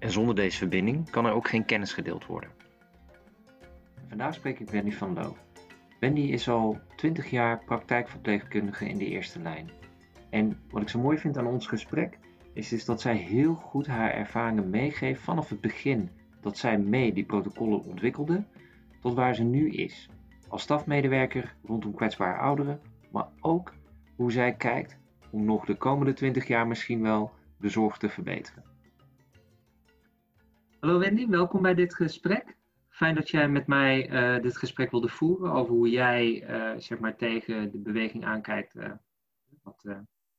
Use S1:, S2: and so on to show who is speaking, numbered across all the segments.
S1: En zonder deze verbinding kan er ook geen kennis gedeeld worden. Vandaag spreek ik Wendy van Loo. Wendy is al 20 jaar praktijkverpleegkundige in de eerste lijn. En wat ik zo mooi vind aan ons gesprek is, dus dat zij heel goed haar ervaringen meegeeft vanaf het begin dat zij mee die protocollen ontwikkelde tot waar ze nu is. Als stafmedewerker rondom kwetsbare ouderen, maar ook hoe zij kijkt om nog de komende 20 jaar misschien wel de zorg te verbeteren. Hallo Wendy, welkom bij dit gesprek. Fijn dat jij met mij uh, dit gesprek wilde voeren over hoe jij uh, zeg maar tegen de beweging aankijkt. Uh, wat,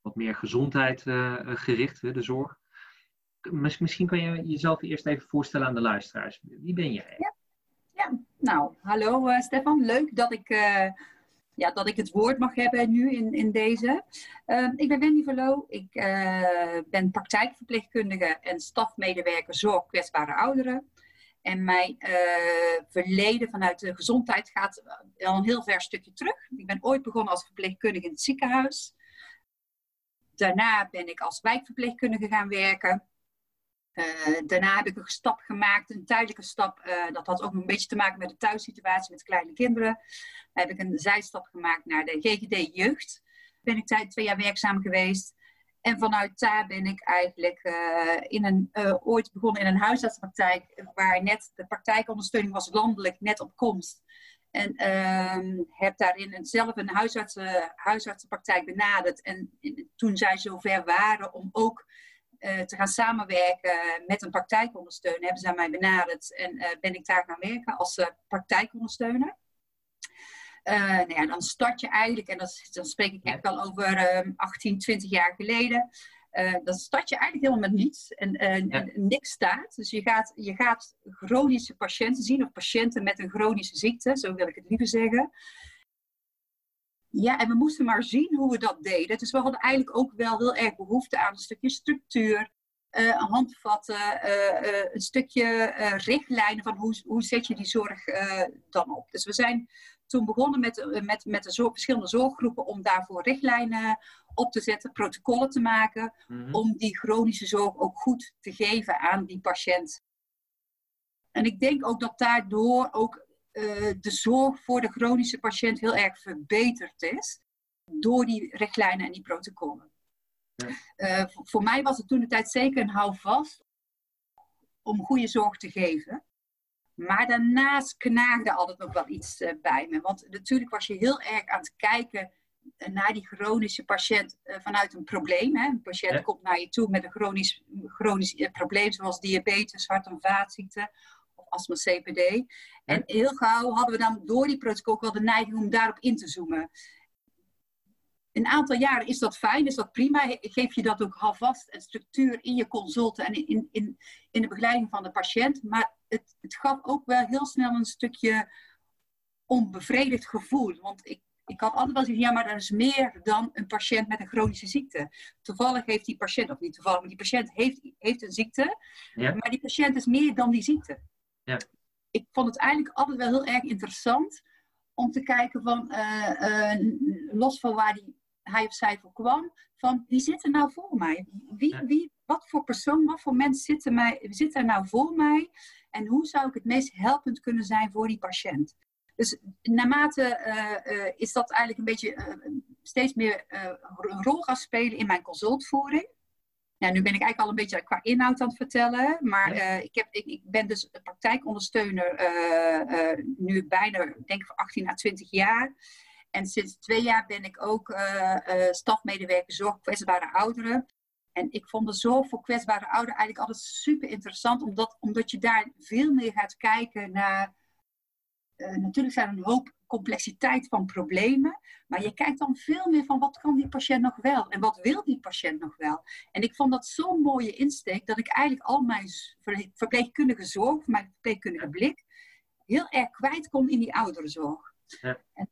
S1: wat, meer gezondheid gericht, de zorg. Misschien kan je jezelf eerst even voorstellen aan de luisteraars. Wie ben jij?
S2: Ja, ja. nou, hallo Stefan. Leuk dat ik ja, dat ik het woord mag hebben nu in, in deze. Uh, ik ben Wendy Verloo. Ik uh, ben praktijkverpleegkundige en stafmedewerker zorg kwetsbare ouderen. En mijn uh, verleden vanuit de gezondheid gaat al een heel ver stukje terug. Ik ben ooit begonnen als verpleegkundige in het ziekenhuis. Daarna ben ik als wijkverpleegkundige gaan werken. Uh, daarna heb ik een stap gemaakt, een tijdelijke stap. Uh, dat had ook een beetje te maken met de thuissituatie met kleine kinderen. Heb ik een zijstap gemaakt naar de GGD Jeugd. Ben ik twee jaar werkzaam geweest. En vanuit daar ben ik eigenlijk uh, in een, ooit begonnen in een huisartspraktijk. Waar net de praktijkondersteuning was landelijk net op komst. En ehm, heb daarin zelf een huisartsen, huisartsenpraktijk benaderd. En, en toen zij zover waren om ook te gaan samenwerken met een praktijkondersteuner, hebben zij mij benaderd en uh, ben ik daar gaan werken als uh, praktijkondersteuner. nou ja, dan start je eigenlijk, en dat, dan spreek ik echt wel over 18, 20 jaar geleden. dan start je eigenlijk helemaal met niets en, ja. niks staat. Dus je gaat, je gaat chronische patiënten zien, of patiënten met een chronische ziekte, zo wil ik het liever zeggen. Ja, en we moesten maar zien hoe we dat deden. Dus we hadden eigenlijk ook wel heel erg behoefte aan een stukje structuur, uh, handvatten, uh, uh, een stukje richtlijnen van hoe, hoe zet je die zorg dan op. Dus we zijn toen begonnen met, met, met de zorg, verschillende zorggroepen om daarvoor richtlijnen op te zetten, protocollen te maken, mm-hmm. om die chronische zorg ook goed te geven aan die patiënt. En ik denk ook dat daardoor ook uh, de zorg voor de chronische patiënt heel erg verbeterd is door die richtlijnen en die protocollen. Ja. Uh, voor mij was het toen de tijd zeker een houvast om goede zorg te geven. Maar daarnaast knaagde altijd nog wel iets uh, bij me. Want natuurlijk was je heel erg aan het kijken naar die chronische patiënt vanuit een probleem. Hè. Een patiënt ja. komt naar je toe met een chronisch, chronisch probleem zoals diabetes, hart- en vaatziekten astma CPD. En heel gauw hadden we dan door die protocol wel de neiging om daarop in te zoomen. Een aantal jaren is dat fijn, is dat prima. Geef je dat ook alvast en structuur in je consulten en in, in, in de begeleiding van de patiënt. Maar het, het gaf ook wel heel snel een stukje onbevredigd gevoel. Want ik, ik had altijd wel gezegd, ja, maar er is meer dan een patiënt met een chronische ziekte. Toevallig heeft die patiënt, of niet toevallig, maar die patiënt heeft, heeft een ziekte. Ja. Maar die patiënt is meer dan die ziekte. Ja. Ik vond het eigenlijk altijd wel heel erg interessant om te kijken van, uh, uh, los van waar die, hij of zij voor kwam, van wie zit er nou voor mij? Wie, wie, wat voor persoon, wat voor mens zit er, mij, zit er nou voor mij? En hoe zou ik het meest helpend kunnen zijn voor die patiënt? Dus naarmate uh, is dat eigenlijk een beetje steeds meer een rol gaan spelen in mijn consultvoering. Ja, nu ben ik eigenlijk al een beetje qua inhoud aan het vertellen. Maar uh, ik, heb, ik, ik, ben dus praktijkondersteuner uh, uh, nu bijna, denk ik, 18 à 20 jaar. En sinds twee jaar ben ik ook stafmedewerker zorg kwetsbare ouderen. En ik vond de zorg voor kwetsbare ouderen eigenlijk altijd super interessant, omdat, omdat je daar veel meer gaat kijken naar uh, natuurlijk zijn er een hoop complexiteit van problemen, maar je kijkt dan veel meer van wat kan die patiënt nog wel en wat wil die patiënt nog wel. En ik vond dat zo'n mooie insteek dat ik eigenlijk al mijn verpleegkundige zorg, mijn verpleegkundige blik, heel erg kwijt kon in die ouderenzorg. Ja. En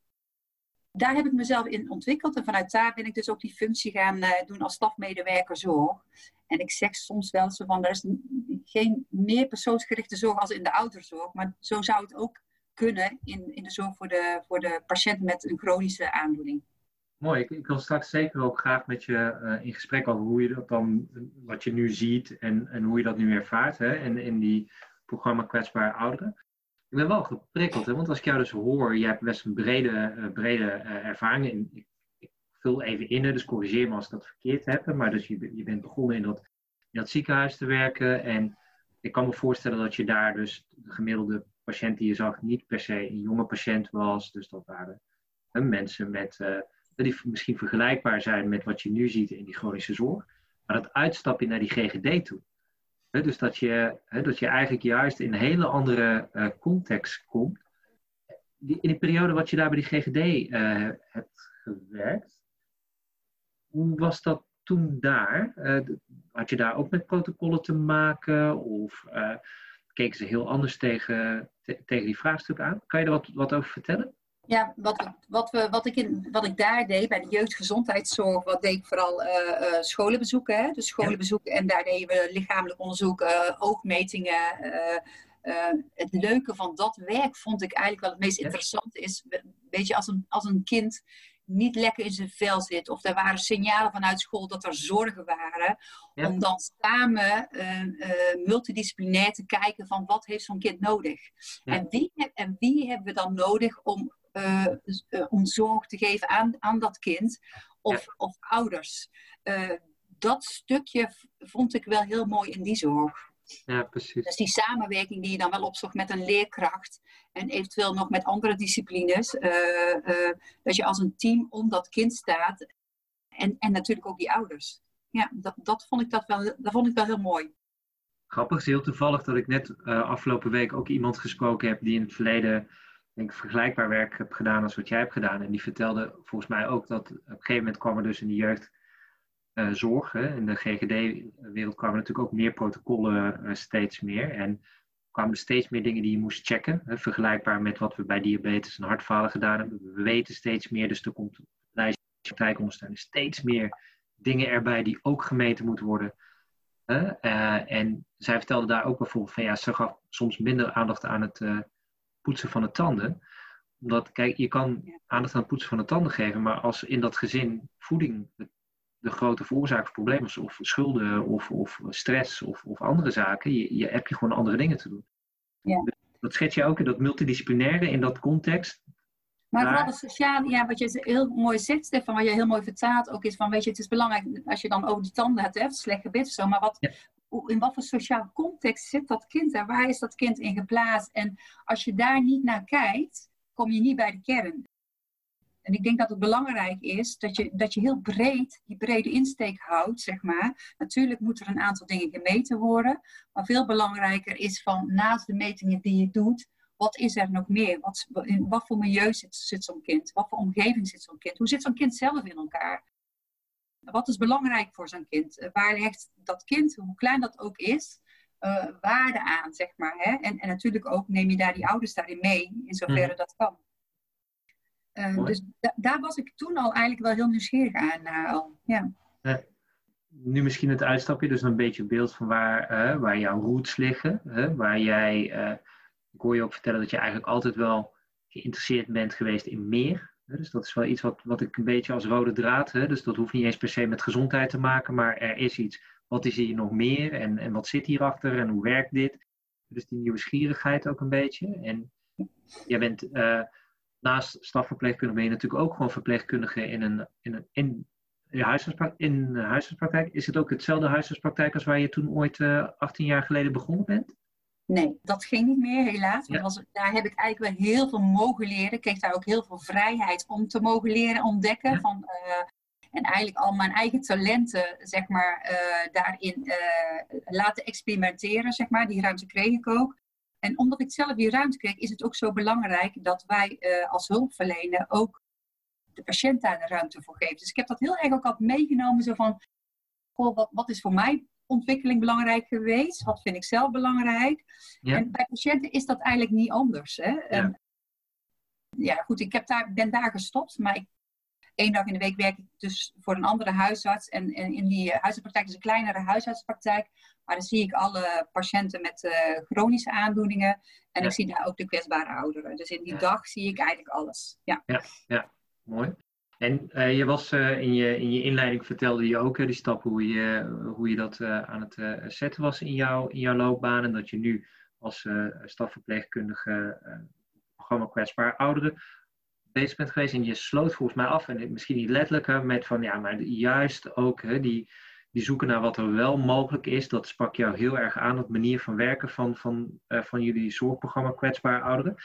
S2: daar heb ik mezelf in ontwikkeld en vanuit daar ben ik dus ook die functie gaan uh, doen als stafmedewerker zorg. En ik zeg soms wel zo van, er is geen meer persoonsgerichte zorg als in de ouderzorg, maar zo zou het ook kunnen in, in de zorg voor de, voor de patiënt met een chronische aandoening.
S1: Mooi, ik, ik wil straks zeker ook graag met je uh, in gesprek over hoe je dat dan, wat je nu ziet en, en hoe je dat nu ervaart hè, in, in die programma Kwetsbare Ouderen. Ik ben wel geprikkeld, hè, want als ik jou dus hoor, je hebt best een brede, uh, brede uh, ervaring. In, ik, ik, vul even in, dus corrigeer me als ik dat verkeerd heb. Maar dus je, je bent begonnen in dat, in dat ziekenhuis te werken en ik kan me voorstellen dat je daar dus de gemiddelde patiënt die je zag niet per se een jonge patiënt was. Dus dat waren hè, mensen met, uh, die misschien vergelijkbaar zijn met wat je nu ziet in die chronische zorg. Maar dat uitstapje naar die GGD toe. Dus dat je, dat je eigenlijk juist in een hele andere uh, context komt. In die periode wat je daar bij die GGD eh, hebt gewerkt, hoe was dat toen daar? had je daar ook met protocollen te maken? Of keken ze heel anders tegen, tegen die vraagstuk aan. Kan je er wat, wat over vertellen?
S2: Ja, wat, wat, we, wat, ik in, wat ik daar deed bij de jeugdgezondheidszorg, wat deed ik vooral uh, uh, scholen bezoeken. Hè? Dus scholen bezoeken en daar deden we lichamelijk onderzoek, uh, oogmetingen. het leuke van dat werk vond ik eigenlijk wel het meest interessante is, weet je, als een, als een kind niet lekker in zijn vel zit. Of er waren signalen vanuit school dat er zorgen waren. Om dan samen uh, uh, multidisciplinair te kijken van wat heeft zo'n kind nodig. En, wie, en wie hebben we dan nodig om, uh, om zorg te geven aan, aan dat kind of, of ouders. dat stukje vond ik wel heel mooi in die zorg.
S1: Ja, precies.
S2: Dus die samenwerking die je dan wel opzocht met een leerkracht en eventueel nog met andere disciplines, uh, uh, dat je als een team om dat kind staat en, en natuurlijk ook die ouders. Ja, dat, dat, vond ik dat, wel, dat vond ik wel heel mooi.
S1: Grappig, het is heel toevallig dat ik net uh, afgelopen week ook iemand gesproken heb die in het verleden denk, vergelijkbaar werk heb gedaan als wat jij hebt gedaan. En die vertelde volgens mij ook dat op een gegeven moment kwam er dus in de jeugd uh, zorg. Hè. In de GGD-wereld kwamen natuurlijk ook meer protocollen uh, steeds meer. En kwamen er steeds meer dingen die je moest checken. Hè, vergelijkbaar met wat we bij diabetes en hartfalen gedaan hebben. We weten steeds meer, dus er komt lijstje praktijkondersteuning steeds meer dingen erbij die ook gemeten moeten worden. Uh, en zij vertelde daar ook bijvoorbeeld van ja, ze gaf soms minder aandacht aan het poetsen van de tanden omdat, kijk, je kan aandacht aan het poetsen van de tanden geven, maar als in dat gezin voeding de grote veroorzaak van problemen, of schulden, of, of stress, of, of andere zaken, je, je, heb je gewoon andere dingen te doen. Ja. Dat schets je ook in dat multidisciplinaire, in dat context.
S2: Maar vooral het sociale, ja, wat je heel mooi zegt, Stefan, wat je heel mooi vertaalt ook is van, weet je, het is belangrijk als je dan over die tanden hebt, hè, slecht gebit of zo, maar wat, in wat voor sociaal context zit dat kind en waar is dat kind in geplaatst? En als je daar niet naar kijkt, kom je niet bij de kern. En ik denk dat het belangrijk is dat je, dat je heel breed, die brede insteek houdt, zeg maar. Natuurlijk moeten er een aantal dingen gemeten worden. Maar veel belangrijker is van naast de metingen die je doet, wat is er nog meer? Wat, in wat voor milieu zit, zit zo'n kind? Wat voor omgeving zit zo'n kind? Hoe zit zo'n kind zelf in elkaar? Wat is belangrijk voor zo'n kind? Eh, waar legt dat kind, hoe klein dat ook is, uh, waarde aan, zeg maar. Hè? En, en natuurlijk ook neem je daar die ouders daarin mee, in zoverre mhm. dat kan. Uh, dus daar was ik toen al eigenlijk wel heel nieuwsgierig aan. Uh, al. Ja.
S1: nu misschien het uitstapje, dus een beetje beeld van waar, waar jouw roots liggen. waar jij, ik hoor je ook vertellen dat je eigenlijk altijd wel geïnteresseerd bent geweest in meer. Dus dat is wel iets wat, wat ik een beetje als rode draad, hè, dus dat hoeft niet eens per se met gezondheid te maken, maar er is iets. Wat is hier nog meer en, en wat zit hierachter en hoe werkt dit? Dus die nieuwsgierigheid ook een beetje. En jij bent naast stafverpleegkundige ben je natuurlijk ook gewoon verpleegkundige in een, in een in, in huisartspraktijk. In huisartspraktijk. Is het ook hetzelfde huisartspraktijk als waar je toen ooit uh, eh, 18 jaar geleden begonnen bent?
S2: Nee, dat ging niet meer helaas. Was, daar heb ik eigenlijk wel heel veel mogen leren. Ik kreeg daar ook heel veel vrijheid om te mogen leren ontdekken. Van, uh, en eigenlijk al mijn eigen talenten, zeg maar, uh, daarin laten experimenteren, zeg maar. Die ruimte kreeg ik ook. En omdat ik zelf die ruimte kreeg, is het ook zo belangrijk dat wij uh, als hulpverlener ook de patiënt daar de ruimte voor geven. Dus ik heb dat heel erg ook al meegenomen, zo van, goh, wat, wat is voor mij ontwikkeling belangrijk geweest? Wat vind ik zelf belangrijk? Ja. En bij patiënten is dat eigenlijk niet anders. Hè? Ja. En, ja, goed, ik heb daar, ben daar gestopt, maar ik, één dag in de week werk ik dus voor een andere huisarts. En, en in die huisartspraktijk is een kleinere huisartspraktijk. Maar dan zie ik alle patiënten met uh, chronische aandoeningen. En ik zie daar ook de kwetsbare ouderen. Dus in die dag zie ik eigenlijk alles. Ja,
S1: ja, ja. mooi. En uh, je was uh, in, je, in je inleiding vertelde je ook die stappen hoe je, hoe je dat aan het zetten was in, jou, in jouw loopbaan. En dat je nu als stafverpleegkundige programma kwetsbare ouderen bezig bent geweest. En je sloot volgens mij af, en misschien niet letterlijk, met van ja, maar juist ook hè, die, die zoeken naar wat er wel mogelijk is. Dat sprak jou heel erg aan, dat manier van werken van, van, uh, van jullie zorgprogramma Kwetsbare Ouderen.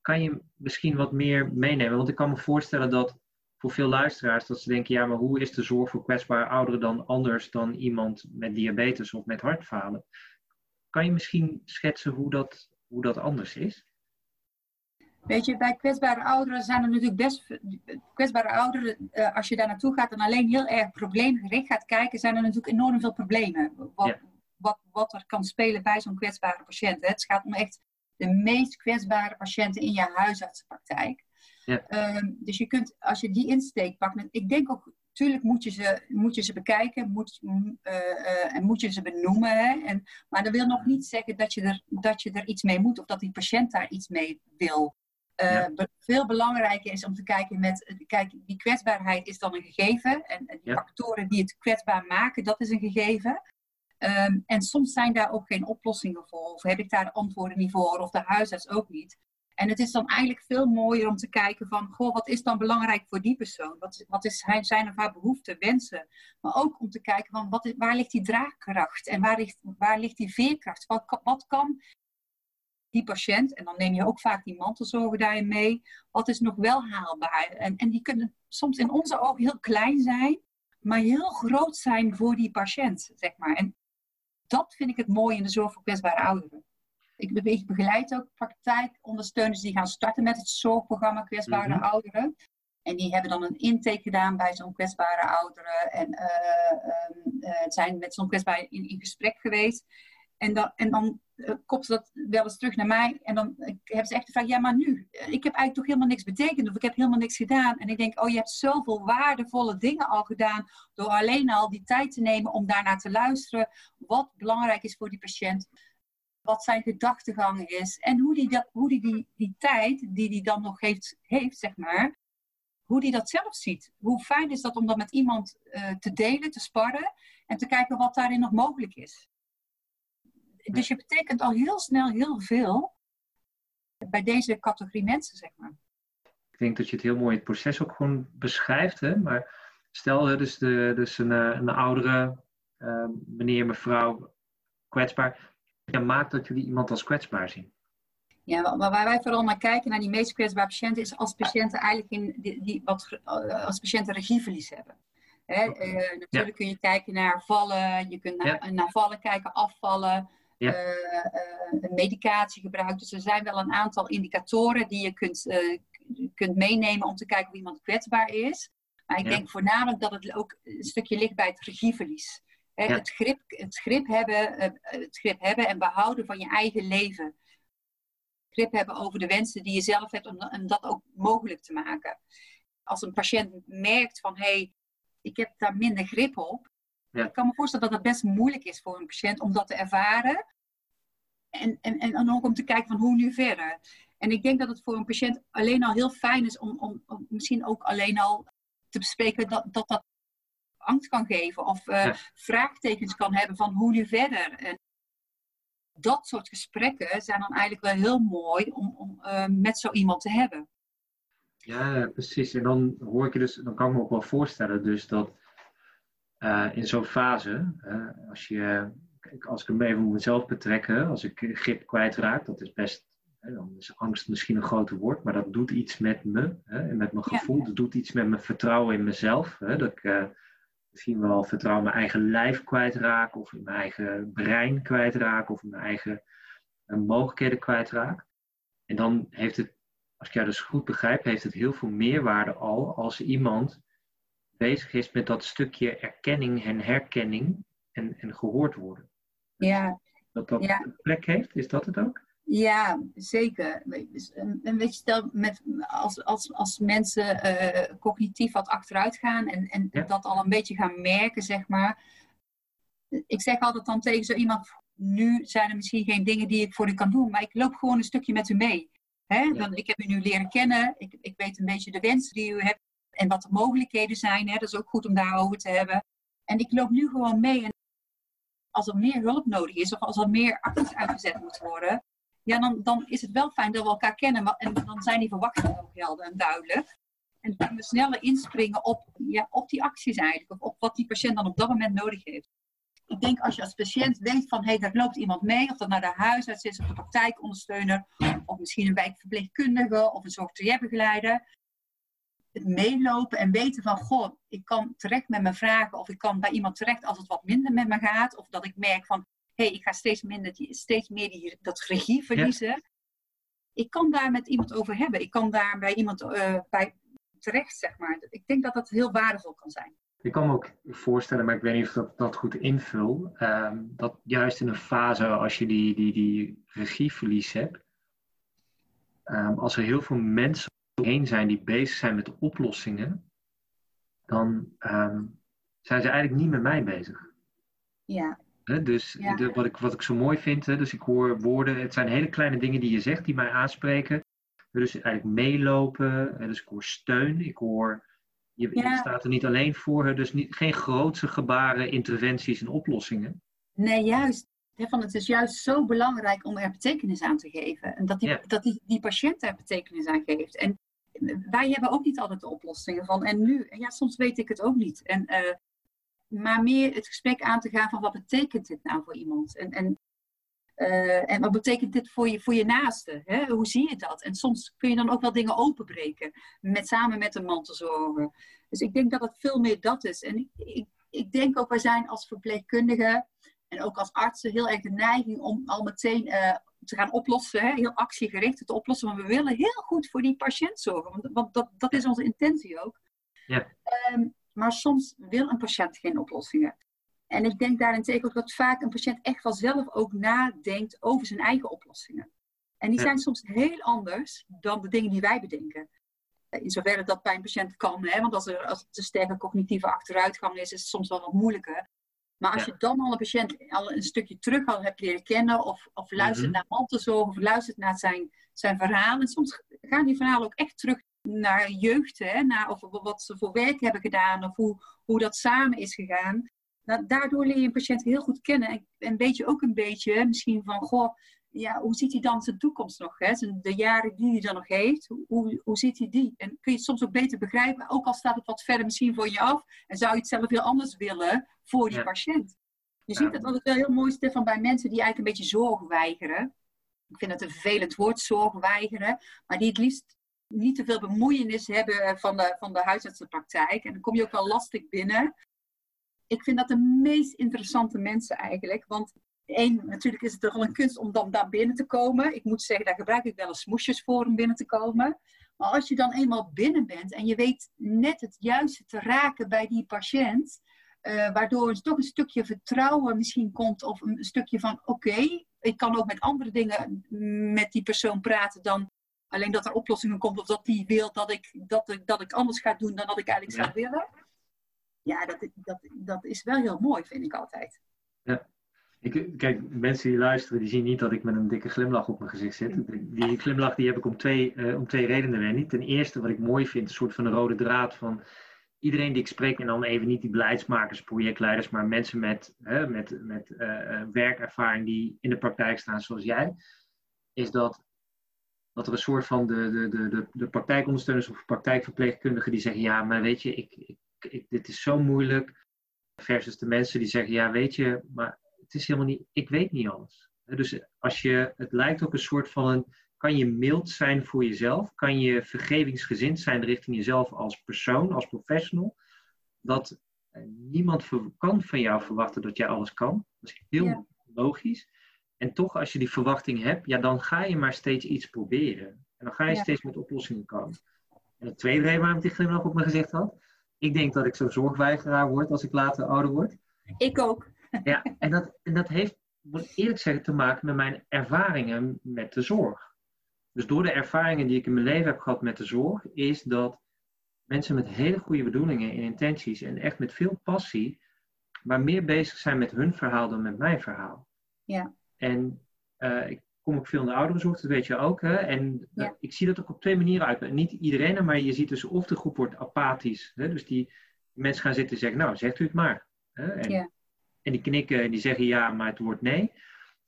S1: Kan je misschien wat meer meenemen? Want ik kan me voorstellen dat voor veel luisteraars dat ze denken, ja, maar hoe is de zorg voor kwetsbare ouderen dan anders dan iemand met diabetes of met hartfalen? Kan je misschien schetsen hoe dat, hoe dat anders is?
S2: Weet je, bij kwetsbare ouderen zijn er natuurlijk best. Kwetsbare ouderen, uh, als je daar naartoe gaat en alleen heel erg probleemgericht gaat kijken, zijn er natuurlijk enorm veel problemen. Wat, wat, wat er kan spelen bij zo'n kwetsbare patiënt. Hè. Het gaat om echt de meest kwetsbare patiënten in je huisartsenpraktijk. Ja. Um, dus je kunt, als je die insteek pakt, ik denk ook, natuurlijk moet je ze, moet je ze bekijken moet, uh, uh, en moet je ze benoemen. Hè. En, maar dat wil nog niet zeggen dat je, er, dat je er iets mee moet of dat die patiënt daar iets mee wil. Uh, Veel belangrijker is om te kijken met, kijk, die kwetsbaarheid is dan een gegeven. En, en die factoren die het kwetsbaar maken, dat is een gegeven. Um, en soms zijn daar ook geen oplossingen voor. Of heb ik daar de antwoorden niet voor, of de huisarts ook niet. En het is dan eigenlijk veel mooier om te kijken van, goh, wat is dan belangrijk voor die persoon? Wat, wat is zijn of haar behoeften, wensen? Maar ook om te kijken van, wat, waar ligt die draagkracht? En waar ligt, waar ligt die veerkracht? Wat, wat kan die patiënt, en dan neem je ook vaak die mantelzorger daarin mee, wat is nog wel haalbaar? En, en die kunnen soms in onze ogen heel klein zijn, maar heel groot zijn voor die patiënt, zeg maar. En dat vind ik het mooie in de zorg voor kwetsbare ouderen. Ik, ik begeleid ook praktijkondersteuners die gaan starten met het zorgprogramma kwetsbare mhm. ouderen. En die hebben dan een intake gedaan bij zo'n kwetsbare ouderen. En uh, zijn met zo'n kwetsbare in, in gesprek geweest. En dan, en dan uh, ze dat wel eens terug naar mij. En dan uh, hebben ze echt gevraagd, ja, maar nu? Ik heb eigenlijk toch helemaal niks betekend. Of ik heb helemaal niks gedaan. En ik denk, oh, je hebt zoveel waardevolle dingen al gedaan. Door alleen al die tijd te nemen om daarnaar te luisteren. Wat belangrijk is voor die patiënt. Wat zijn gedachtegang is. En hoe die, dat, hoe die, die, die tijd die hij dan nog heeft, heeft, zeg maar. Hoe die dat zelf ziet. Hoe fijn is dat om dat met iemand te delen, te sparren. En te kijken wat daarin nog mogelijk is dus je betekent al heel snel heel veel bij deze categorie mensen, zeg maar.
S1: Ik denk dat je het heel mooi het proces ook gewoon beschrijft. Hè? Maar stel dus, de, dus een, eh, een oudere uh, meneer, mevrouw kwetsbaar. Ja, maakt dat jullie iemand als kwetsbaar zien?
S2: Ja, waar wij vooral naar kijken, naar die meest kwetsbare patiënten, is als patiënten eigenlijk in die, die wat, eh, als patiënten regieverlies hebben. Hè? Uh, natuurlijk kun je kijken naar vallen, je kunt naar, naar vallen kijken, afvallen ja. uh, medicatie gebruikt. Dus er zijn wel een aantal indicatoren die je kunt, uh, kunt meenemen om te kijken of iemand kwetsbaar is. Maar ik denk voornamelijk dat het ook een stukje ligt bij het regieverlies. Ja. Het, grip, het, grip hebben, het grip hebben en behouden van je eigen leven. Grip hebben over de wensen die je zelf hebt om, om dat ook mogelijk te maken. Als een patiënt merkt van hé, hey, ik heb daar minder grip op, ik kan me voorstellen dat het best moeilijk is voor een patiënt om dat te ervaren. En, en, en ook om te kijken van hoe nu verder. En ik denk dat het voor een patiënt alleen al heel fijn is om, om, om misschien ook alleen al te bespreken dat dat, dat angst kan geven. Of uh, vraagtekens kan hebben van hoe nu verder. En dat soort gesprekken zijn dan eigenlijk wel heel mooi om, om uh, met zo iemand te hebben.
S1: Ja, precies. En dan hoor ik je dus, dan kan ik me ook wel voorstellen dus dat uh, in zo'n fase, uh, als, je, als ik hem even moet mezelf betrekken, als ik grip kwijtraak, dat is best, hè, dan is angst misschien een groter woord, maar dat doet iets met me hè, en met mijn gevoel. Dat doet iets met mijn vertrouwen in mezelf. Hè, dat ik uh, misschien wel vertrouwen in mijn eigen lijf kwijtraak, of in mijn eigen brein kwijtraak, of in mijn eigen mogelijkheden kwijtraakt. En dan heeft het, als ik jou dus goed begrijp, heeft het heel veel meerwaarde al als iemand bezig is met dat stukje erkenning en herkenning en, en gehoord worden.
S2: Ja.
S1: Dat dat
S2: Ja.
S1: een plek heeft, is dat het ook?
S2: Ja, zeker. En weet je, stel met, als, als, als mensen eh, cognitief wat achteruit gaan en, en
S1: Ja.
S2: dat al een beetje gaan merken, zeg maar. Ik zeg altijd dan tegen zo iemand, nu zijn er misschien geen dingen die ik voor u kan doen, maar ik loop gewoon een stukje met u mee. Hè?
S1: Ja.
S2: Dan, ik heb u nu leren kennen, ik, ik weet een beetje de wensen die u hebt en wat de mogelijkheden zijn. Hè? Dat is ook goed om daarover te hebben. En ik loop nu gewoon mee en als er meer hulp nodig is of als er meer acties uitgezet moet worden, ja, dan, dan is het wel fijn dat we elkaar kennen. En dan zijn die verwachtingen ook helder en duidelijk. En dan kunnen we sneller inspringen op, ja, op die acties eigenlijk. Of op wat die patiënt dan op dat moment nodig heeft. Ik denk als je als patiënt weet van, hé, hey, daar loopt iemand mee. Of dat nou de huisarts is of de praktijkondersteuner. Of misschien een wijkverpleegkundige of een zorg-begeleider. Meelopen en weten van, goh, ik kan terecht met mijn vragen. Of ik kan bij iemand terecht als het wat minder met me gaat. Of dat ik merk van, hé, hey, ik ga steeds, minder, die- steeds meer die, dat regie verliezen. Ik kan daar met iemand over hebben. Ik kan daar bij iemand eh, bij terecht, zeg maar. Ik denk dat dat heel waardevol kan zijn.
S1: Ik kan me ook voorstellen, maar ik weet niet of dat, dat goed invul, ehm, dat juist in een fase als je die, die, die regieverlies hebt, ehm, als er heel veel mensen omheen zijn die bezig zijn met oplossingen, dan ehm, zijn ze eigenlijk niet met mij bezig.
S2: Ja,
S1: dus
S2: Ja.
S1: de, wat, ik, wat ik zo mooi vind, dus ik hoor woorden, het zijn hele kleine dingen die je zegt die mij aanspreken. Dus eigenlijk meelopen, dus ik hoor steun, ik hoor, je, staat er niet alleen voor, dus niet, geen grootse gebaren, interventies en oplossingen.
S2: nee, juist. Van het is juist zo belangrijk om er betekenis aan te geven. En dat die,
S1: Ja.
S2: dat die, die patiënt er betekenis aan geeft. En wij hebben ook niet altijd de oplossingen van. En nu, ja, soms weet ik het ook niet. En, eh, maar meer het gesprek aan te gaan van wat betekent dit nou voor iemand? En, en, eh, en wat betekent dit voor je, voor je naaste? Hè? Hoe zie je dat? En soms kun je dan ook wel dingen openbreken. Met, samen met een mantelzorger. Dus ik denk dat het veel meer dat is. En ik, ik, ik denk ook, wij zijn als verpleegkundigen en ook als artsen heel erg de neiging om al meteen eh, te gaan oplossen. Hè? Heel actiegericht te oplossen. Maar we willen heel goed voor die patiënt zorgen. Want, want dat, dat is onze intentie ook.
S1: Ja.
S2: Ehm, maar soms wil een patiënt geen oplossingen. En ik denk daarentegen ook dat vaak een patiënt echt wel zelf ook nadenkt over zijn eigen oplossingen. En die
S1: Ja.
S2: zijn soms heel anders dan de dingen die wij bedenken. Eh, In zoverre dat bij een patiënt kan, hè? want als er als het een sterke cognitieve achteruitgang is, is het soms wel wat moeilijker. Maar als
S1: Ja.
S2: je dan al een patiënt al een stukje terug al hebt leren kennen, of, of luistert
S1: Mhm.
S2: naar mantelzorg, of luistert naar zijn, zijn verhaal. En soms gaan die verhalen ook echt terug naar jeugd, hè? Naar of wat ze voor werk hebben gedaan, of hoe, hoe dat samen is gegaan. Nou, daardoor leer je een patiënt heel goed kennen. En, en weet je ook een beetje misschien van, goh, ja, hoe ziet hij dan zijn toekomst nog? Hè? Zijn- De jaren die hij dan nog heeft, hoe, hoe ziet hij die? En kun je het soms ook beter begrijpen, ook al staat het wat verder misschien voor je af. En zou je het zelf heel anders willen voor die
S1: Ja.
S2: patiënt. Je ziet het altijd wel heel mooi, Stefan, bij mensen die eigenlijk een beetje zorg weigeren. Ik vind het een vervelend woord, zorg weigeren. Maar die het liefst niet te veel bemoeienis hebben van de, van de huisartsenpraktijk. En dan kom je ook wel lastig binnen. Ik vind dat de meest interessante mensen eigenlijk. Want één, natuurlijk is het toch wel een kunst om dan daar binnen te komen. Ik moet zeggen, daar gebruik ik wel eens smoesjes voor om binnen te komen. Maar als je dan eenmaal binnen bent en je weet net het juiste te raken bij die patiënt, eh, waardoor er toch een stukje vertrouwen misschien komt of een stukje van oké, ik kan ook met andere dingen met die persoon praten dan alleen dat er oplossingen komt of dat die wil dat ik, dat, ik- dat ik anders ga doen dan dat ik eigenlijk
S1: Ja.
S2: zou willen. Ja, dat, dat, dat is wel heel mooi, vind ik altijd.
S1: Ik, kijk, mensen die luisteren, die zien niet dat ik met een dikke glimlach op mijn gezicht zit. Die glimlach die heb ik om twee, eh, om twee redenen, Wendy. Ten eerste, wat ik mooi vind, een soort van een rode draad van iedereen die ik spreek, en dan even niet die beleidsmakers, projectleiders, maar mensen met, met, met eh, eh, werkervaring die in de praktijk staan zoals jij, is dat, dat er een soort van de, de, de, de, de praktijkondersteuners of praktijkverpleegkundigen die zeggen, ja, maar weet je, ik, ik, dit is zo moeilijk, versus de mensen die zeggen, ja, weet je, maar het is helemaal niet, ik weet niet alles. Dus als je, het lijkt ook een soort van een, kan je mild zijn voor jezelf? Kan je vergevingsgezind zijn richting jezelf als persoon, als professional? Dat eh, niemand kan van jou verwachten dat jij alles kan. Dat is heel
S2: Ja.
S1: logisch. En toch, als je die verwachting hebt, ja, dan ga je maar steeds iets proberen. En dan ga je
S2: Ja.
S1: steeds met oplossingen komen. En het tweede reden waarom ik die glimlach op mijn gezicht had. Ik denk dat ik zo'n zorgweigeraar word als ik later ouder word.
S2: Ik ook.
S1: Ja, en dat, en dat heeft, moet ik eerlijk zeggen, te maken met mijn ervaringen met de zorg. Dus door de ervaringen die ik in mijn leven heb gehad met de zorg, is dat mensen met hele goede bedoelingen en intenties en echt met veel passie, maar meer bezig zijn met hun verhaal dan met mijn verhaal.
S2: Ja.
S1: En eh, ik kom ook veel in de ouderenzorg, dat weet je ook. Hè? En eh, ik zie dat ook op twee manieren uit. Niet iedereen, maar je ziet dus of de groep wordt apathisch. Hè? Dus die mensen gaan zitten en zeggen, nou, zegt u het maar. Hè? En,
S2: Ja.
S1: En die knikken en die zeggen ja, maar het wordt nee.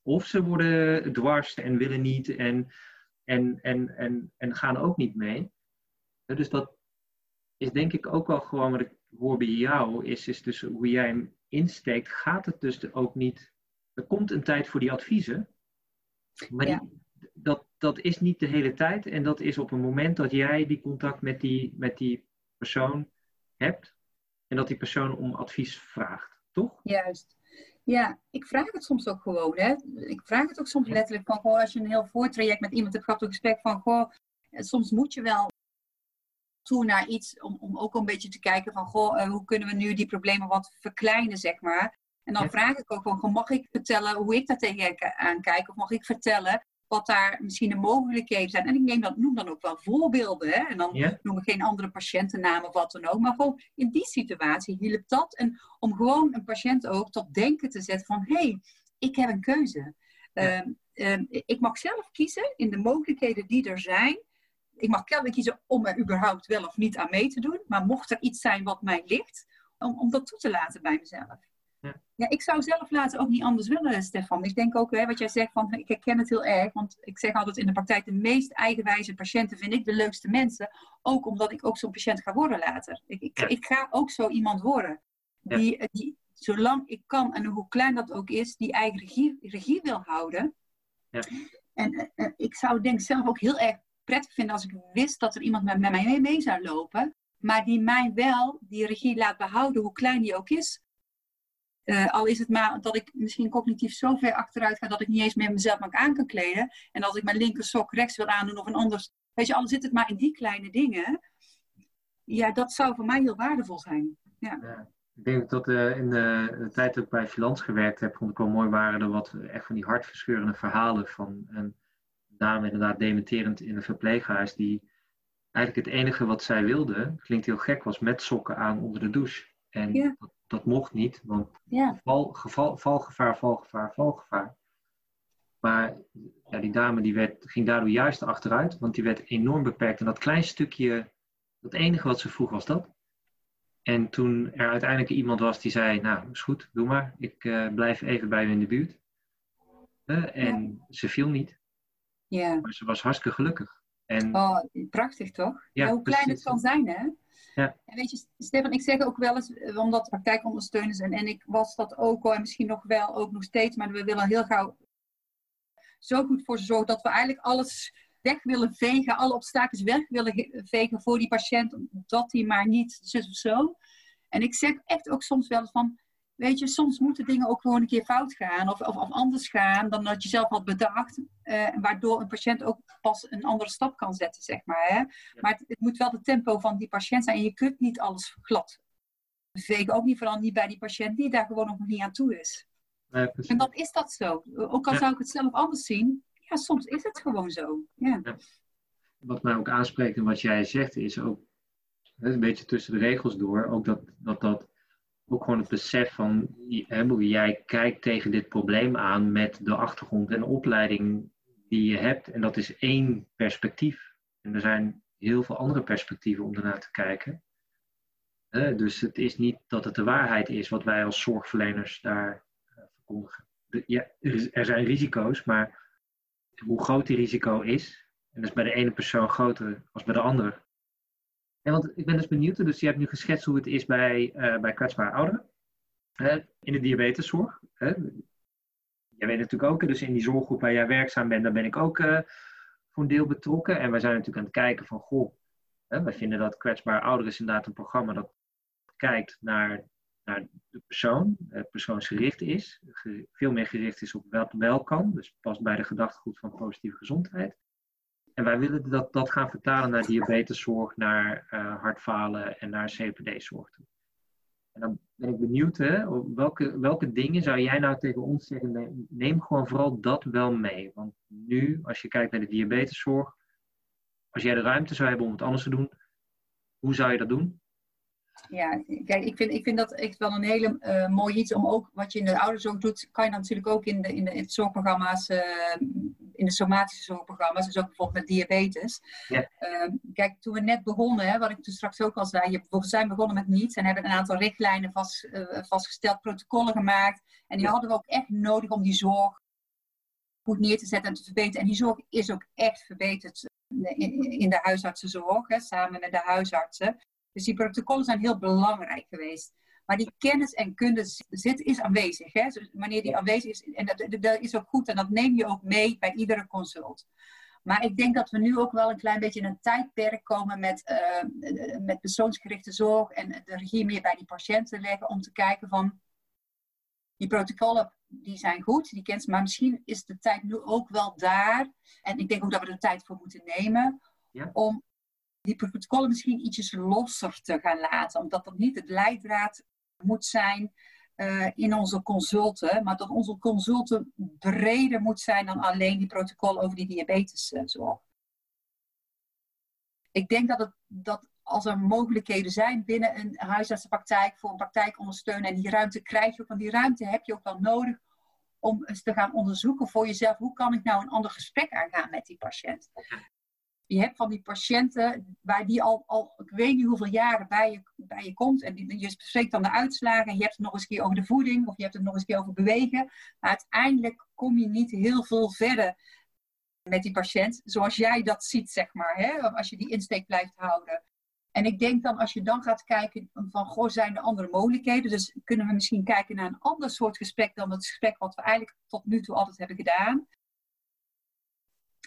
S1: Of ze worden dwars en willen niet en, en, en, en, en gaan ook niet mee. Dus dat is denk ik ook wel gewoon wat ik hoor bij jou, is, is dus hoe jij hem insteekt, gaat het dus ook niet. Er komt een tijd voor die adviezen, maar
S2: Ja.
S1: die, dat, dat is niet de hele tijd. En dat is op een moment dat jij die contact met die, met die persoon hebt en dat die persoon om advies vraagt, toch?
S2: Juist. Ja, ik vraag het soms ook gewoon. Hè. Ik vraag het ook soms letterlijk van, goh, als je een heel voortraject met iemand hebt gehad, een gesprek van, goh, eh, soms moet je wel toe naar iets om, om ook een beetje te kijken van, goh, eh, hoe kunnen we nu die problemen wat verkleinen, zeg maar. En dan
S1: Ja.
S2: vraag ik ook van, mag ik vertellen hoe ik daar tegenaan kijk? Of mag ik vertellen wat daar misschien de mogelijkheden zijn? En ik neem dat, noem dan ook wel voorbeelden. Hè? En dan noem ik geen andere patiëntennaam of wat dan ook. Maar gewoon in die situatie hielp dat. En om gewoon een patiënt ook tot denken te zetten van... hé, hey, ik heb een keuze. Ehm, ehm, ik mag zelf kiezen in de mogelijkheden die er zijn. Ik mag zelf kiezen om er überhaupt wel of niet aan mee te doen. Maar mocht er iets zijn wat mij ligt, om, om dat toe te laten bij mezelf.
S1: Ja.
S2: Ja, ik zou zelf later ook niet anders willen, Stefan. Ik denk ook, hè, wat jij zegt, van, ik herken het heel erg. Want ik zeg altijd in de praktijk, de meest eigenwijze patiënten vind ik de leukste mensen. Ook omdat ik ook zo'n patiënt ga worden later. Ik, ik,
S1: Ja.
S2: ik ga ook zo iemand worden.
S1: Ja.
S2: Die, zolang ik kan, en hoe klein dat ook is, die eigen regie, regie wil houden.
S1: Ja.
S2: En eh, eh, ik zou denk zelf ook heel erg prettig vinden als ik wist dat er iemand met, met mij mee, mee zou lopen. Maar die mij wel die regie laat behouden, hoe klein die ook is. Eh, al is het maar dat ik misschien cognitief zo ver achteruit ga dat ik niet eens meer mezelf maar aan kan kleden. En als ik mijn linker sok rechts wil aandoen of een ander. Weet je, al zit het maar in die kleine dingen. Ja, dat zou voor mij heel waardevol zijn.
S1: Ja. Ik denk dat eh, in de, de tijd dat ik bij Filans gewerkt heb, vond ik wel mooi, waren er wat echt van die hartverscheurende verhalen van een dame, inderdaad dementerend in een verpleeghuis, die eigenlijk het enige wat zij wilde, klinkt heel gek, was met sokken aan onder de douche. En
S2: Ja.
S1: dat, dat mocht niet, want
S2: Ja,
S1: val, geval, valgevaar, valgevaar, valgevaar. Maar ja, die dame die werd, ging daardoor juist achteruit, want die werd enorm beperkt. En dat klein stukje, dat enige wat ze vroeg was dat. En toen er uiteindelijk iemand was die zei, nou is goed, doe maar. Ik eh, blijf even bij u in de buurt. En ze viel niet,
S2: ja.
S1: maar ze was hartstikke gelukkig. En
S2: Oh, prachtig toch?
S1: Ja,
S2: Ja, hoe klein
S1: precies.
S2: het kan zijn, hè?
S1: Ja.
S2: En weet je, Stefan, ik zeg ook wel eens, eh, omdat praktijkondersteuners en, en ik was dat ook al en misschien nog wel, ook nog steeds, maar we willen heel gauw zo goed voor ze zorgen dat we eigenlijk alles weg willen vegen, alle obstakels weg willen ge- vegen voor die patiënt, dat hij maar niet zus of zo. En ik zeg echt ook soms wel eens van, weet je, soms moeten dingen ook gewoon een keer fout gaan of, of anders gaan dan dat je zelf had bedacht, eh, waardoor een patiënt ook pas een andere stap kan zetten, zeg maar. Hè? Maar het, het moet wel de tempo van die patiënt zijn en je kunt niet alles glad vegen, ook niet vooral niet bij die patiënt die daar gewoon nog niet aan toe is. En dan is dat zo. Ook al
S1: Ja.
S2: zou ik het zelf anders zien, ja, soms is het gewoon zo. Ja.
S1: wat mij ook aanspreekt en wat jij zegt, is ook een beetje tussen de regels door, ook dat dat, dat ook gewoon het besef van hè, jij kijkt tegen dit probleem aan met de achtergrond en opleiding die je hebt. En dat is één perspectief. En er zijn heel veel andere perspectieven om ernaar te kijken. Dus het is niet dat het de waarheid is wat wij als zorgverleners daar eh, verkondigen. Ja, er, zijn risico's, maar hoe groot die risico is, en dat is bij de ene persoon groter als bij de andere. Want ik ben dus benieuwd, dus je hebt nu geschetst hoe het is bij, eh, bij kwetsbare ouderen. In de diabeteszorg. Jij weet natuurlijk ook, dus in die zorggroep waar jij werkzaam bent, daar ben ik ook eh, voor een deel betrokken. En wij zijn natuurlijk aan het kijken van, goh, hè, wij vinden dat kwetsbare ouderen is inderdaad een programma dat kijkt naar, naar de persoon, uh, persoonsgericht is, veel meer gericht is op wat wel kan, dus past bij de gedachtegoed van positieve gezondheid. En wij willen dat, dat gaan vertalen naar diabeteszorg, naar uh, hartfalen en naar CPD-zorg toe. En dan ben ik benieuwd, hè, welke, welke dingen zou jij nou tegen ons zeggen? Neem gewoon vooral dat wel mee. Want nu, als je kijkt naar de diabeteszorg, als jij de ruimte zou hebben om het anders te doen, hoe zou je dat doen?
S2: Ja, kijk, ik vind, ik vind dat echt wel een hele uh, mooi iets om ook wat je in de ouderzorg doet, kan je natuurlijk ook in de, in de, zorgprogramma's, uh, in de somatische zorgprogramma's, dus ook bijvoorbeeld met diabetes. Ja. Uh, kijk, toen we net begonnen, hè, wat ik toen straks ook al zei, je, we zijn begonnen met niets en hebben een aantal richtlijnen vast, vastgesteld, protocollen gemaakt. En die hadden we ook echt nodig om die zorg goed neer te zetten en te verbeteren. En die zorg is ook echt verbeterd in, in de huisartsenzorg, hè, samen met de huisartsen. Dus die protocollen zijn heel belangrijk geweest. Maar die kennis en kunde zit, is aanwezig. Hè? Dus wanneer die aanwezig is, en dat, dat is ook goed en dat neem je ook mee bij iedere consult. Maar ik denk dat we nu ook wel een klein beetje in een tijdperk komen met, uh, met persoonsgerichte zorg en de regie meer bij die patiënten leggen om te kijken van die protocollen die zijn goed, die kent maar misschien is de tijd nu ook wel daar. En ik denk ook dat we er tijd voor moeten nemen ja. om die protocollen misschien ietsjes losser te gaan laten. Omdat dat niet het leidraad moet zijn uh, in onze consulten. Maar dat onze consulten breder moet zijn dan alleen die protocol over die diabeteszorg. Ik denk dat, het, dat als er mogelijkheden zijn binnen een huisartsenpraktijk voor een praktijkondersteunen. En die ruimte krijg je want die ruimte heb je ook wel nodig om eens te gaan onderzoeken voor jezelf. Hoe kan ik nou een ander gesprek aangaan met die patiënt? Je hebt van die patiënten waar die al, al ik weet niet hoeveel jaren bij je, bij je komt. En je bespreekt dan de uitslagen. En je hebt het nog eens een keer over de voeding. Of je hebt het nog eens een keer over bewegen. Maar uiteindelijk kom je niet heel veel verder met die patiënt. Zoals jij dat ziet, zeg maar. Hè? Als je die insteek blijft houden. En ik denk dan, als je dan gaat kijken van, goh, zijn er andere mogelijkheden? Dus kunnen we misschien kijken naar een ander soort gesprek dan het gesprek wat we eigenlijk tot nu toe altijd hebben gedaan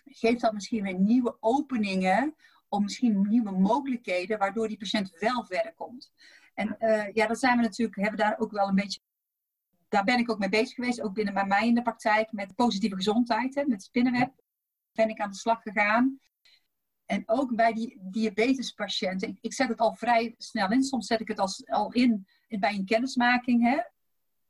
S2: geeft dat misschien weer nieuwe openingen om misschien nieuwe mogelijkheden, waardoor die patiënt wel verder komt. En uh, ja, dat zijn we natuurlijk, hebben daar ook wel een beetje, daar ben ik ook mee bezig geweest, ook binnen bij mij in de praktijk, met positieve gezondheid, hè, met spinnenweb ben ik aan de slag gegaan. En ook bij die diabetespatiënten, ik, ik zet het al vrij snel in, soms zet ik het als, al in, in bij een kennismaking, hè,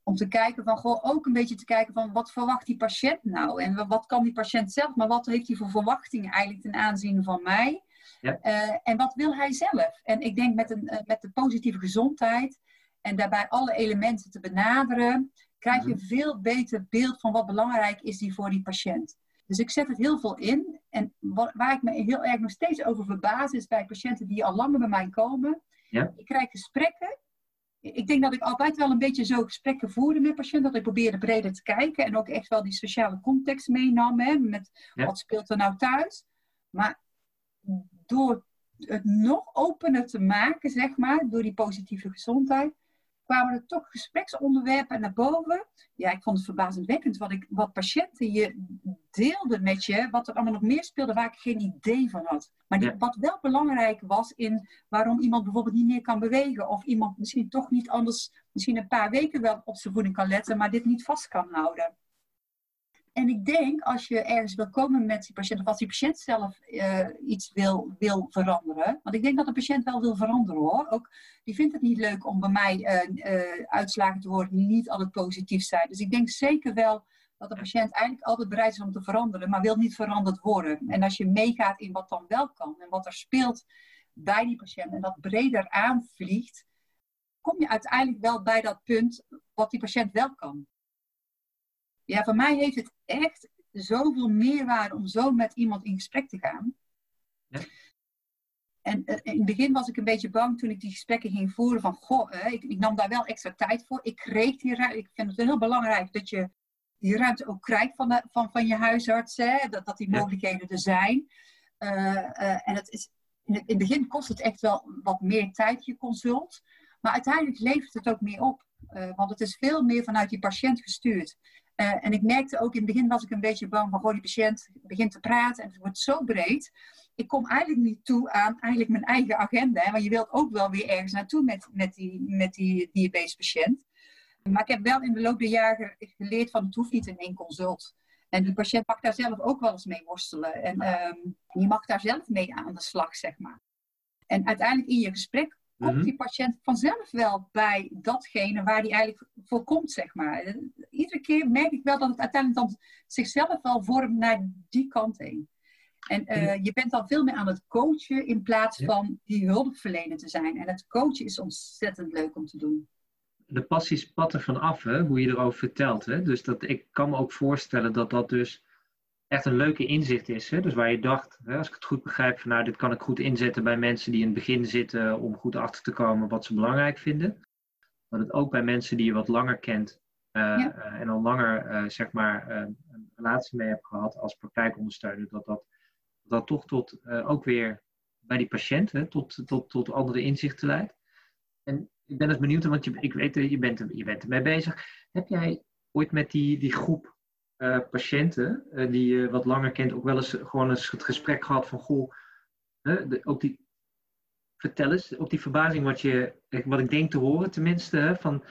S2: om te kijken van, gewoon ook een beetje te kijken van wat verwacht die patiënt nou? En wat kan die patiënt zelf, maar wat heeft hij voor verwachtingen eigenlijk ten aanzien van mij? Ja. Uh, en wat wil hij zelf? En ik denk met, een, uh, met de positieve gezondheid en daarbij alle elementen te benaderen, krijg je een veel beter beeld van wat belangrijk is die voor die patiënt. Dus ik zet het heel veel in. En waar ik me heel erg nog steeds over verbaas, is bij patiënten die al langer bij mij komen. Ja. Ik krijg gesprekken ik denk dat ik altijd wel een beetje zo gesprekken voerde met patiënten. Dat ik probeerde breder te kijken en ook echt wel die sociale context meenam. Hè, met wat speelt er nou thuis. Maar door het nog opener te maken, zeg maar, door die positieve gezondheid, kwamen er toch gespreksonderwerpen naar boven. Ja, ik vond het verbazingwekkend wat, ik, wat patiënten je deelden met je, wat er allemaal nog meer speelde waar ik geen idee van had. Maar die, wat wel belangrijk was in waarom iemand bijvoorbeeld niet meer kan bewegen, of iemand misschien toch niet anders, misschien een paar weken wel op zijn voeding kan letten, maar dit niet vast kan houden. En ik denk, als je ergens wil komen met die patiënt, of als die patiënt zelf uh, iets wil, wil veranderen. Want ik denk dat de patiënt wel wil veranderen hoor. Ook, die vindt het niet leuk om bij mij uh, uh, uitslagen te horen die niet altijd positief zijn. Dus ik denk zeker wel dat de patiënt eigenlijk altijd bereid is om te veranderen, maar wil niet veranderd worden. En als je meegaat in wat dan wel kan en wat er speelt bij die patiënt en dat breder aanvliegt, kom je uiteindelijk wel bij dat punt wat die patiënt wel kan. Ja, voor mij heeft het echt zoveel meerwaarde om zo met iemand in gesprek te gaan. Ja. En uh, in het begin was ik een beetje bang toen ik die gesprekken ging voeren van, goh, uh, ik, ik, nam daar wel extra tijd voor. Ik kreeg die ruimte. Ik vind het heel belangrijk dat je die ruimte ook krijgt van, de, van, van je huisarts, hè, dat, dat die mogelijkheden er zijn. Uh, en het is, in het, in het begin kost het echt wel wat meer tijd, je consult. Maar uiteindelijk levert het ook meer op. want het is veel meer vanuit die patiënt gestuurd. Uh, en ik merkte ook, in het begin was ik een beetje bang van, goh, die patiënt begint te praten en het wordt zo breed. Ik kom eigenlijk niet toe aan eigenlijk mijn eigen agenda. Hè, want je wilt ook wel weer ergens naartoe met, met die, met die diabetespatiënt. Maar ik heb wel in de loop der jaren geleerd van het hoeft niet in één consult. En die patiënt mag daar zelf ook wel eens mee worstelen. En um, je mag daar zelf mee aan de slag, zeg maar. En uiteindelijk in je gesprek komt mhm. die patiënt vanzelf wel bij datgene waar die eigenlijk voor komt, zeg maar. Iedere keer merk ik wel dat het uiteindelijk dan zichzelf wel vormt naar die kant heen. En uh, je bent dan veel meer aan het coachen in plaats van die hulpverlener te zijn. En het coachen is ontzettend leuk om te doen
S1: de passies patten vanaf, hè, hoe je erover vertelt. Hè? Dus dat, ik kan me ook voorstellen dat dat dus echt een leuke inzicht is. Hè? Dus waar je dacht, hè, als ik het goed begrijp, van nou, dit kan ik goed inzetten bij mensen die in het begin zitten om goed achter te komen wat ze belangrijk vinden. Dat het ook bij mensen die je wat langer kent uh, en al langer uh, zeg maar een relatie mee hebt gehad als praktijkondersteuner, dat dat, dat toch tot ook weer bij die patiënt hè, tot, tot, tot andere inzichten leidt. En ik ben dus benieuwd, want je, ik weet, je bent, je bent ermee bezig. Heb jij ooit met die, die groep uh, patiënten, uh, die je wat langer kent, ook wel eens gewoon eens het gesprek gehad van, goh, ook die, vertel eens, ook die verbazing wat, je, wat ik denk te horen tenminste, van,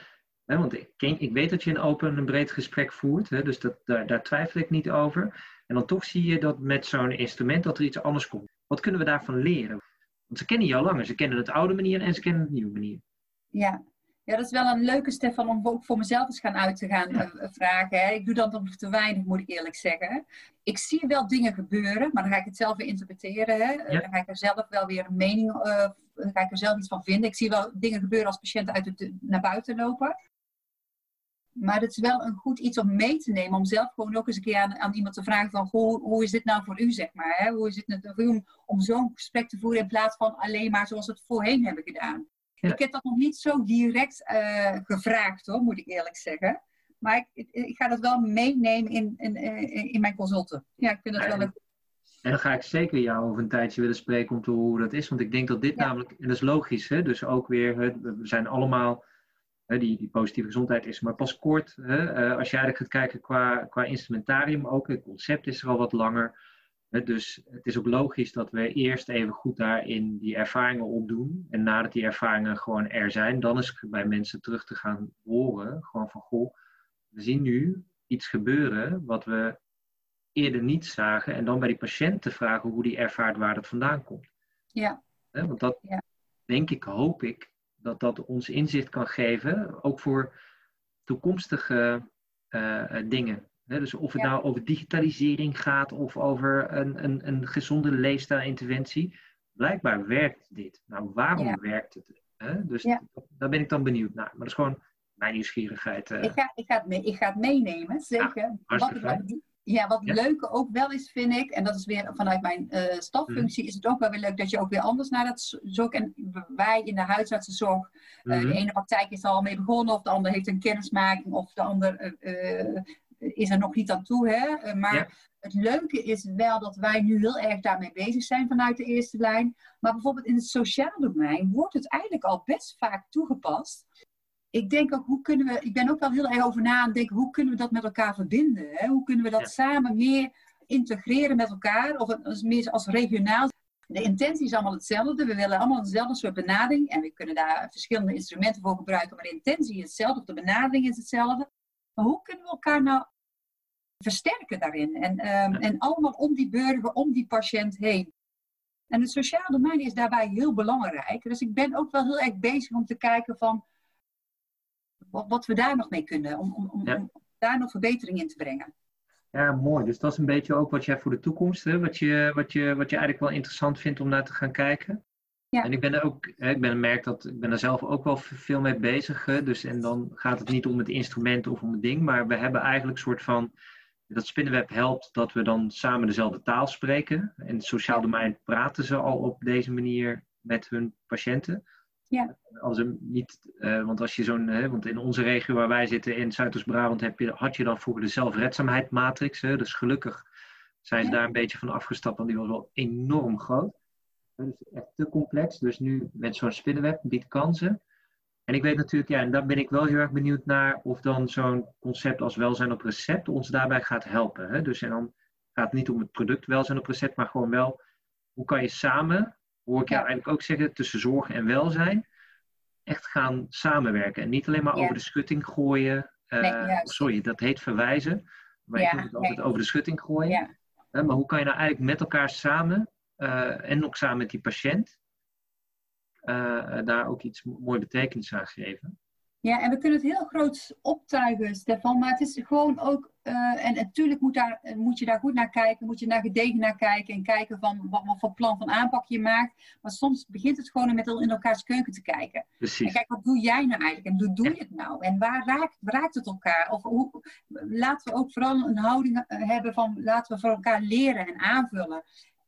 S1: want ik, ken, ik weet dat je een open en breed gesprek voert, dus dat, daar, daar twijfel ik niet over. En dan toch zie je dat met zo'n instrument dat er iets anders komt. Wat kunnen we daarvan leren? Want ze kennen jou langer, ze kennen het oude manier en ze kennen het nieuwe manier.
S2: Ja. Ja, dat is wel een leuke, Stefan, om ook voor mezelf eens gaan uit te gaan eh, vragen. Hè. Ik doe dat nog te weinig, moet ik eerlijk zeggen. Ik zie wel dingen gebeuren, maar dan ga ik het zelf weer interpreteren. Hè. Dan ga ik er zelf wel weer een mening, uh, dan ga ik er zelf iets van vinden. Ik zie wel dingen gebeuren als patiënten uit het, naar buiten lopen. Maar het is wel een goed iets om mee te nemen. Om zelf gewoon ook eens een keer aan, aan iemand te vragen van... Hoe, hoe is dit nou voor u, zeg maar? Hè? Hoe is het nou voor u om, om zo'n gesprek te voeren... in plaats van alleen maar zoals we het voorheen hebben gedaan? Ik heb dat nog niet zo direct uh, gevraagd hoor, moet ik eerlijk zeggen. Maar ik, ik, ga dat wel meenemen in, in, in, in mijn consulten. Ja, ik vind dat wel leuk.
S1: En dan ga ik zeker jou over een tijdje willen spreken om te horen hoe dat is. Want ik denk dat dit namelijk, en dat is logisch, hè, dus ook weer, we zijn allemaal, hè, die, die positieve gezondheid is maar pas kort. Hè, uh, als eigenlijk gaat kijken qua, qua instrumentarium, ook het concept is er al wat langer. Dus het is ook logisch dat we eerst even goed daarin die ervaringen opdoen. En nadat die ervaringen gewoon er zijn, dan is bij mensen terug te gaan horen. Gewoon van, goh, we zien nu iets gebeuren wat we eerder niet zagen. En dan bij die patiënt te vragen hoe die ervaart waar dat vandaan komt.
S2: Ja.
S1: Want dat, ja. denk ik, hoop ik, dat dat ons inzicht kan geven. Ook voor toekomstige uh, dingen dus of het nou over digitalisering gaat of over een, een, een gezonde leefstijlinterventie. Blijkbaar werkt dit. Nou, waarom werkt het? Dus daar ben ik dan benieuwd naar. Maar dat is gewoon mijn nieuwsgierigheid.
S2: Eh. Ik, ga, ik, ga het mee, ik ga het meenemen, zeker. wat, ja, wat leuke ook wel is, vind ik, en dat is weer vanuit mijn uh, staffunctie, is het ook wel weer leuk dat je ook weer anders naar dat zoekt. En wij in de huisartsenzorg, uh, de ene praktijk is er al mee begonnen, of de ander heeft een kennismaking, of de ander is er nog niet aan toe. Hè? Eh, maar het leuke is wel dat wij nu heel erg daarmee bezig zijn vanuit de eerste lijn. Maar bijvoorbeeld in het sociaal domein wordt het eigenlijk al best vaak toegepast. Ik denk ook, hoe kunnen we, ik ben ook wel heel erg over na aan het denken, hoe kunnen we dat met elkaar verbinden? Hè? Hoe kunnen we dat samen meer integreren met elkaar? Of als, meer als regionaal. De intentie is allemaal hetzelfde. We willen allemaal dezelfde soort benadering. En we kunnen daar verschillende instrumenten voor gebruiken. Maar de intentie is hetzelfde, of de benadering is hetzelfde. Maar hoe kunnen we elkaar nou versterken daarin? En, um, en allemaal om die burger, om die patiënt heen. En het sociale domein is daarbij heel belangrijk. Dus ik ben ook wel heel erg bezig om te kijken van wat, wat we daar nog mee kunnen. Om, om, om, om, daar nog verbetering in te brengen.
S1: Ja, mooi. Dus dat is een beetje ook wat jij voor de toekomst, hè, wat, je, wat, je, wat je eigenlijk wel interessant vindt om naar te gaan kijken. Ja. En ik ben er ook, ik ben merk dat ik ben er zelf ook wel veel mee bezig. Dus, en dan gaat het niet om het instrument of om het ding, maar we hebben eigenlijk een soort van. Dat spinnenweb helpt dat we dan samen dezelfde taal spreken. In het sociaal domein praten ze al op deze manier met hun patiënten.
S2: Ja.
S1: Als niet, uh, want als je zo'n, want in onze regio waar wij zitten in Zuidoost-Brabant heb je, had je dan vroeger de zelfredzaamheid Hè, dus gelukkig zijn ze daar een beetje van afgestapt, want die was wel enorm groot. Dus echt te complex. Dus nu met zo'n spinnenweb biedt kansen. En ik weet natuurlijk, ja, en daar ben ik wel heel erg benieuwd naar of dan zo'n concept als welzijn op recept ons daarbij gaat helpen. Hè? Dus en dan gaat het niet om het product welzijn op recept, maar gewoon wel hoe kan je samen, hoor ik jou eigenlijk ook zeggen, tussen zorg en welzijn, echt gaan samenwerken. En niet alleen maar over de schutting gooien. Uh, sorry, dat heet verwijzen. Maar ik moet het altijd over de schutting gooien. maar hoe kan je nou eigenlijk met elkaar samen uh, en ook samen met die patiënt daar ook iets mooi betekenis aan geven?
S2: Ja, en we kunnen het heel groot optuigen, Stefan, maar het is gewoon ook, uh, en natuurlijk moet, daar, moet je daar goed naar kijken, moet je daar gedegen naar kijken en kijken van wat, wat voor plan van aanpak je maakt. Maar soms begint het gewoon met in elkaars keuken te kijken. Precies. En kijk, wat doe jij nou eigenlijk en hoe doe je het nou? En waar raakt, raakt het elkaar? Of hoe, laten we ook vooral een houding eh, hebben van laten we voor elkaar leren en aanvullen.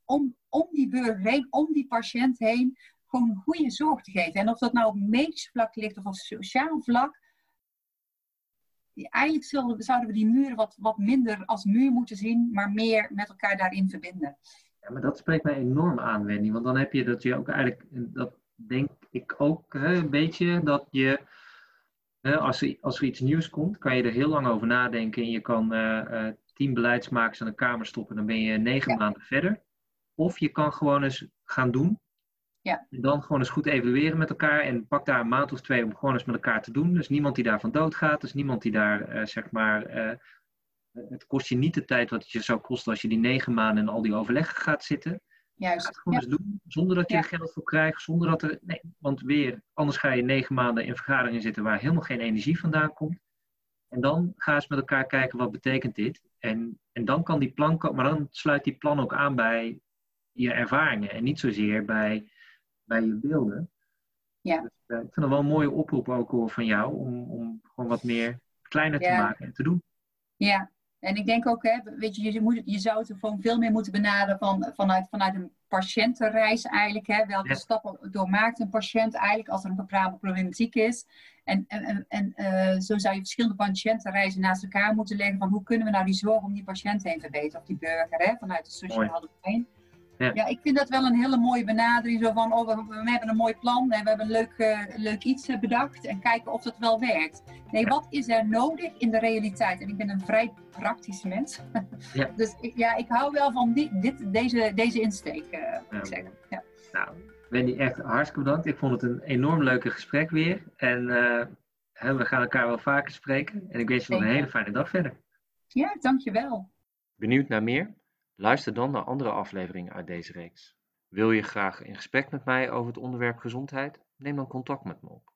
S2: Om, om die burger heen, om die patiënt heen, gewoon goede zorg te geven. En of dat nou op medisch vlak ligt of op sociaal vlak. Eigenlijk zouden we die muren wat, wat minder als muur moeten zien, maar meer met elkaar daarin verbinden.
S1: Ja, maar dat spreekt mij enorm aan, Wendy. Want dan heb je dat je ook eigenlijk, dat denk ik ook hè, een beetje, dat je, als, er, als er iets nieuws komt, kan je er heel lang over nadenken. En je kan uh, tien beleidsmakers aan de kamer stoppen, dan ben je negen maanden verder. Of je kan gewoon eens gaan doen ja. En dan gewoon eens goed evalueren met elkaar en pak daar een maand of twee om gewoon eens met elkaar te doen. Dus niemand die daarvan doodgaat, dus niemand die daar, uh, zeg maar, uh, het kost je niet de tijd wat het je zou kosten als je die negen maanden en al die overleggen gaat zitten. Juist. gewoon eens doen, zonder dat je er geld voor krijgt, zonder dat er, nee, want weer, anders ga je negen maanden in vergaderingen zitten waar helemaal geen energie vandaan komt. En dan ga eens met elkaar kijken, wat betekent dit? En, en dan kan die plan, maar dan sluit die plan ook aan bij je ervaringen en niet zozeer bij bij je beelden. Ja. Dus, uh, ik vind het wel een mooie oproep ook hoor, van jou om, om gewoon wat meer kleiner te maken en te doen.
S2: Ja, en ik denk ook, hè, weet je, je, moet, je zou het gewoon veel meer moeten benaderen van, vanuit, vanuit een patiëntenreis eigenlijk. Hè, welke stappen doormaakt een patiënt eigenlijk als er een bepaalde problematiek is. En, en, en uh, zo zou je verschillende patiëntenreizen naast elkaar moeten leggen van hoe kunnen we nou die zorg om die patiënt heen verbeteren, of die burger, hè, vanuit de sociale domein. Ja. ja. ik vind dat wel een hele mooie benadering. Zo van, oh, we, hebben een mooi plan en we hebben een leuk, uh, leuk iets eh, bedacht. En kijken of dat wel werkt. Nee, wat is er nodig in de realiteit? En ik ben een vrij praktisch mens. Ja. dus ik, ja, ik hou wel van die, dit, deze, deze insteek, uh, moet ik zeggen. Ja.
S1: Nou, Wendy, echt hartstikke bedankt. Ik vond het een enorm leuke gesprek weer. En we gaan elkaar wel vaker spreken. En ik wens je nog een hele fijne dag verder.
S2: Ja, dankjewel.
S1: Benieuwd naar meer? Luister dan naar andere afleveringen uit deze reeks. Wil je graag in gesprek met mij over het onderwerp gezondheid? Neem dan contact met me op.